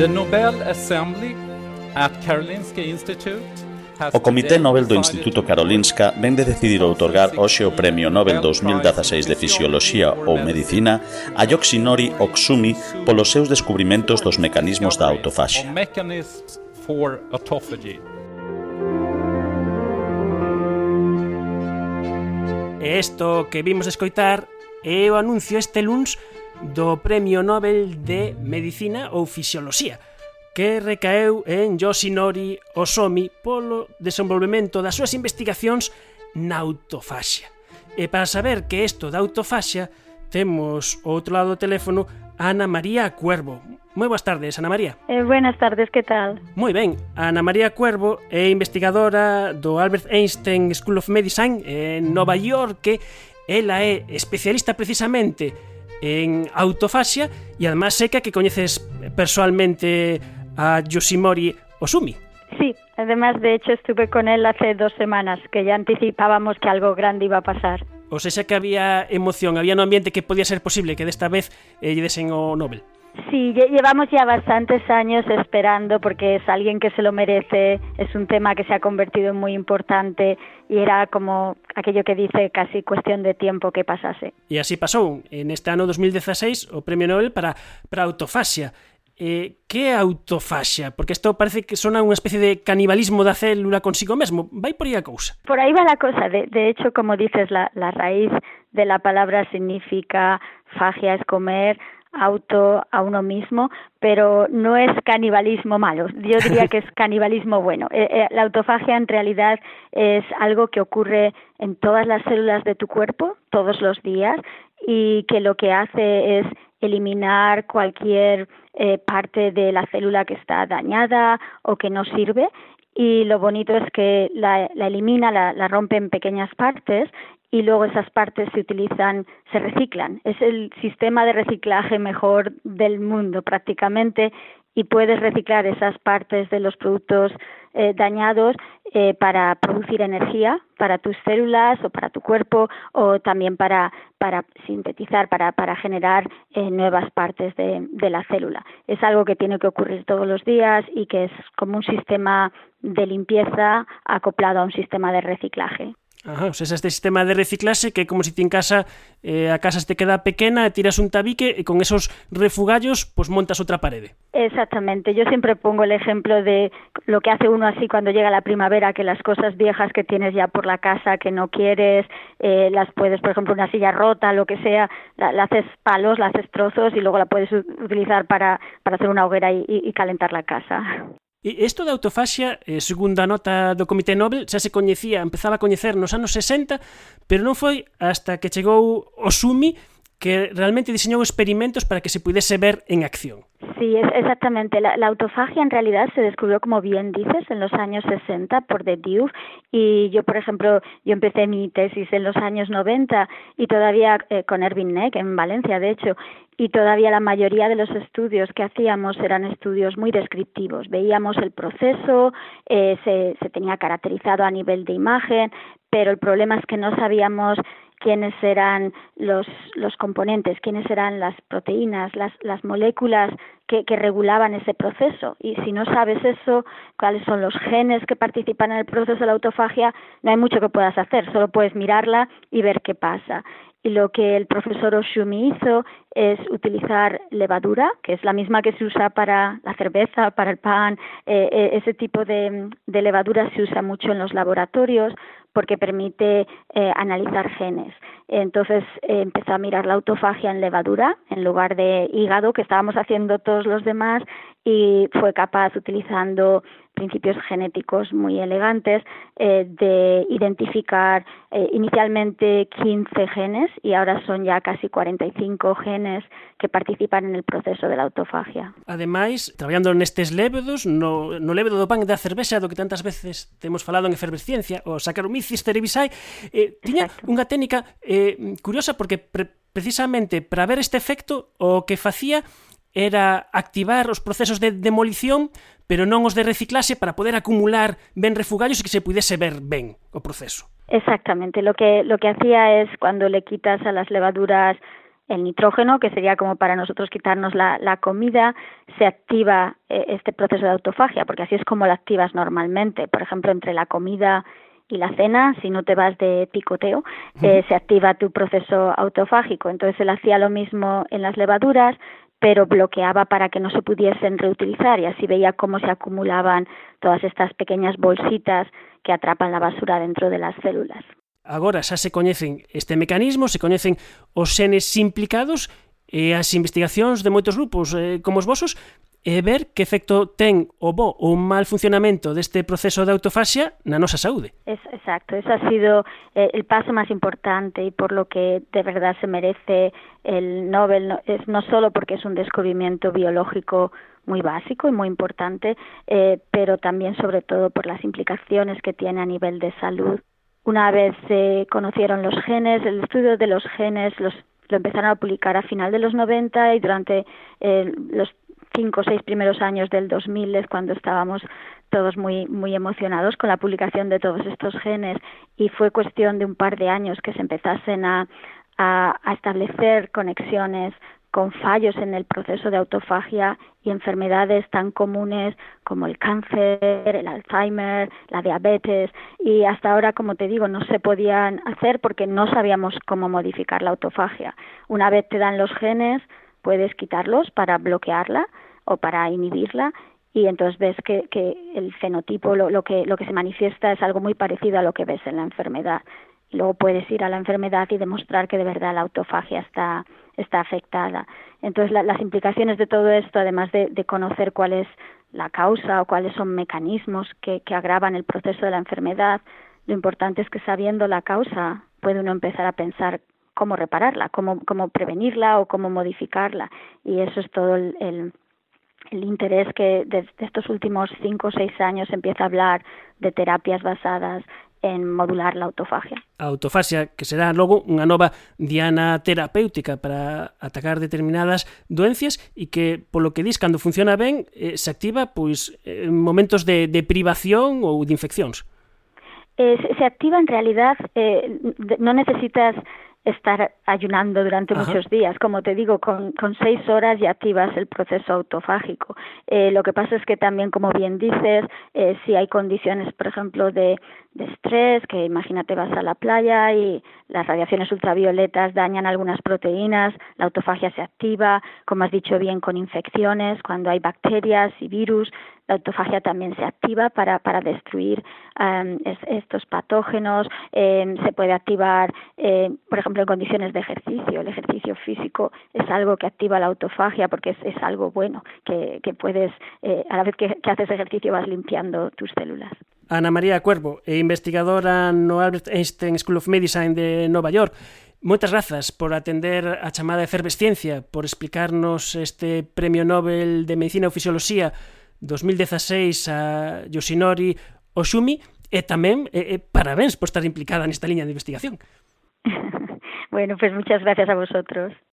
The Nobel Assembly at Karolinska Institute O Comité Nobel do Instituto Karolinska ven de decidir outorgar hoxe o Premio Nobel 2016 de Fisioloxía ou Medicina a Yoshinori Oksumi polos seus descubrimentos dos mecanismos da autofaxia. E isto que vimos escoitar e o anuncio este luns do Premio Nobel de Medicina ou Fisioloxía, que recaeu en Yoshinori Osomi polo desenvolvemento das súas investigacións na autofaxia. E para saber que isto da autofaxia, temos ao outro lado do teléfono Ana María Cuervo, Moi boas tardes, Ana María. Eh, buenas tardes, que tal? Moi ben, Ana María Cuervo é investigadora do Albert Einstein School of Medicine en Nova York ela é especialista precisamente en autofaxia e además seca que coñeces personalmente a Yoshimori Osumi. Sí, además de hecho estuve con él hace dos semanas, que ya anticipábamos que algo grande iba a pasar. O sea que había emoción, había un ambiente que podía ser posible que desta vez eh, lle desen o Nobel. Sí, llevamos ya bastantes años esperando porque es alguien que se lo merece, es un tema que se ha convertido en muy importante y era como aquello que dice casi cuestión de tiempo que pasase. E así pasou, en este ano 2016 o Premio Nobel para, para autofasia. Eh, que autofaxia? Porque isto parece que sona unha especie de canibalismo da célula consigo mesmo. Vai por aí a cousa? Por aí va la cosa. De, de hecho, como dices, la, la raíz de la palabra significa fagia es comer, auto a uno mismo, pero no es canibalismo malo. Yo diría que es canibalismo bueno. Eh, eh, la autofagia en realidad es algo que ocurre en todas las células de tu cuerpo todos los días y que lo que hace es eliminar cualquier eh, parte de la célula que está dañada o que no sirve y lo bonito es que la, la elimina, la, la, rompe en pequeñas partes y luego esas partes se utilizan, se reciclan. Es el sistema de reciclaje mejor del mundo prácticamente y puedes reciclar esas partes de los productos eh, dañados eh, para producir energía para tus células o para tu cuerpo o también para, para sintetizar, para, para generar eh, nuevas partes de, de la célula. Es algo que tiene que ocurrir todos los días y que es como un sistema de limpieza acoplado a un sistema de reciclaje. Ajá, o sea, este sistema de reciclaxe que como se ti en casa eh, a casa te queda pequena e tiras un tabique e con esos refugallos pues montas outra parede. Exactamente, yo siempre pongo el ejemplo de lo que hace uno así cuando llega la primavera, que las cosas viejas que tienes ya por la casa que no quieres, eh, las puedes, por ejemplo, una silla rota, lo que sea, la, la haces palos, la haces trozos y luego la puedes utilizar para, para hacer una hoguera y, y, y calentar la casa. E isto da autofaxia, eh, segunda nota do Comité Nobel, xa se coñecía, empezaba a coñecer nos anos 60, pero non foi hasta que chegou Osumi que realmente diseñou experimentos para que se pudese ver en acción. Sí, es exactamente. La, la, autofagia en realidad se descubrió, como bien dices, en los años 60 por De Duve y yo, por ejemplo, yo empecé mi tesis en los años 90 y todavía eh, con Erwin Neck en Valencia, de hecho, y todavía la mayoría de los estudios que hacíamos eran estudios muy descriptivos. Veíamos el proceso, eh, se, se tenía caracterizado a nivel de imagen, pero el problema es que no sabíamos quiénes eran los, los componentes, quiénes eran las proteínas, las, las moléculas que, que, regulaban ese proceso. Y si no sabes eso, cuáles son los genes que participan en el proceso de la autofagia, no hay mucho que puedas hacer, solo puedes mirarla y ver qué pasa. Y lo que el profesor Oshumi hizo es utilizar levadura, que es la misma que se usa para la cerveza, para el pan. Eh, eh, ese tipo de, de levadura se usa mucho en los laboratorios porque permite eh, analizar genes. Entonces empezó a mirar la autofagia en levadura en lugar de hígado, que estábamos haciendo todos los demás, y fue capaz, utilizando principios genéticos muy elegantes eh, de identificar eh, inicialmente 15 genes y ahora son ya casi 45 genes que participan en el proceso de la autofagia. Ademais, traballando nestes lévedos, no, no lévedo do pan da cervexa do que tantas veces temos falado en efervesciencia, o Saccharomyces cerevisiae, eh, tiña Exacto. unha técnica eh, curiosa porque pre precisamente para ver este efecto o que facía era activar os procesos de demolición pero non os de reciclase para poder acumular ben refugallos e que se pudese ver ben o proceso. Exactamente, lo que, lo que hacía es cuando le quitas a las levaduras el nitrógeno, que sería como para nosotros quitarnos la, la comida, se activa eh, este proceso de autofagia, porque así es como lo activas normalmente. Por ejemplo, entre la comida y la cena, si no te vas de picoteo, eh, se activa tu proceso autofágico. Entonces él hacía lo mismo en las levaduras, pero bloqueaba para que no se pudiesen reutilizar y así veía cómo se acumulaban todas estas pequeñas bolsitas que atrapan la basura dentro de las células. Agora xa se coñecen este mecanismo, se coñecen os senes implicados e as investigacións de moitos grupos eh, como os vosos e ver que efecto ten o ou mal funcionamento deste proceso de autofasia na nosa saúde. Es, exacto, eso ha sido eh, el paso más importante y por lo que de verdad se merece el Nobel, no, es no solo porque es un descubrimiento biológico muy básico y muy importante, eh, pero también sobre todo por las implicaciones que tiene a nivel de salud una vez se conocieron los genes, el estudio de los genes los, lo empezaron a publicar a final de los 90 y durante eh, los cinco o seis primeros años del 2000 es cuando estábamos todos muy muy emocionados con la publicación de todos estos genes y fue cuestión de un par de años que se empezasen a, a, a establecer conexiones con fallos en el proceso de autofagia y enfermedades tan comunes como el cáncer, el Alzheimer, la diabetes y hasta ahora, como te digo, no se podían hacer porque no sabíamos cómo modificar la autofagia. Una vez te dan los genes, puedes quitarlos para bloquearla o para inhibirla y entonces ves que, el fenotipo, lo, lo, que, lo que se manifiesta es algo muy parecido a lo que ves en la enfermedad. Luego puedes ir a la enfermedad y demostrar que de verdad la autofagia está está afectada. Entonces, la, las implicaciones de todo esto, además de, de, conocer cuál es la causa o cuáles son mecanismos que, que agravan el proceso de la enfermedad, lo importante es que sabiendo la causa puede uno empezar a pensar cómo repararla, cómo, cómo prevenirla o cómo modificarla. Y eso es todo el, el, el interés que desde estos últimos cinco o seis años empieza a hablar de terapias basadas en modular la autofagia. A autofasia, que será logo unha nova diana terapéutica para atacar determinadas doencias e que, polo que dis, cando funciona ben, eh, se activa pois en momentos de, de privación ou de infeccións. Eh, se, se activa en realidad, eh, de, non necesitas estar ayunando durante Ajá. muchos días. Como te digo, con, con seis horas ya activas el proceso autofágico. Eh, lo que pasa es que también, como bien dices, eh, si hay condiciones, por ejemplo, de, de estrés, que imagínate vas a la playa y las radiaciones ultravioletas dañan algunas proteínas, la autofagia se activa, como has dicho bien, con infecciones, cuando hay bacterias y virus, la autofagia también se activa para, para destruir es, estos patógenos, eh, se puede activar, eh, por ejemplo, en condiciones de ejercicio. El ejercicio físico es algo que activa la autofagia porque es, es algo bueno, que, que puedes, eh, a la vez que, que haces ejercicio vas limpiando tus células. Ana María Cuervo, investigadora no Albert Einstein School of Medicine de Nova York, Moitas grazas por atender a chamada efervesciencia, por explicarnos este Premio Nobel de Medicina ou Fisioloxía 2016 a Yoshinori Oshumi e tamén eh, eh, parabéns por estar implicada nesta liña de investigación. bueno, pues muchas gracias a vosotros.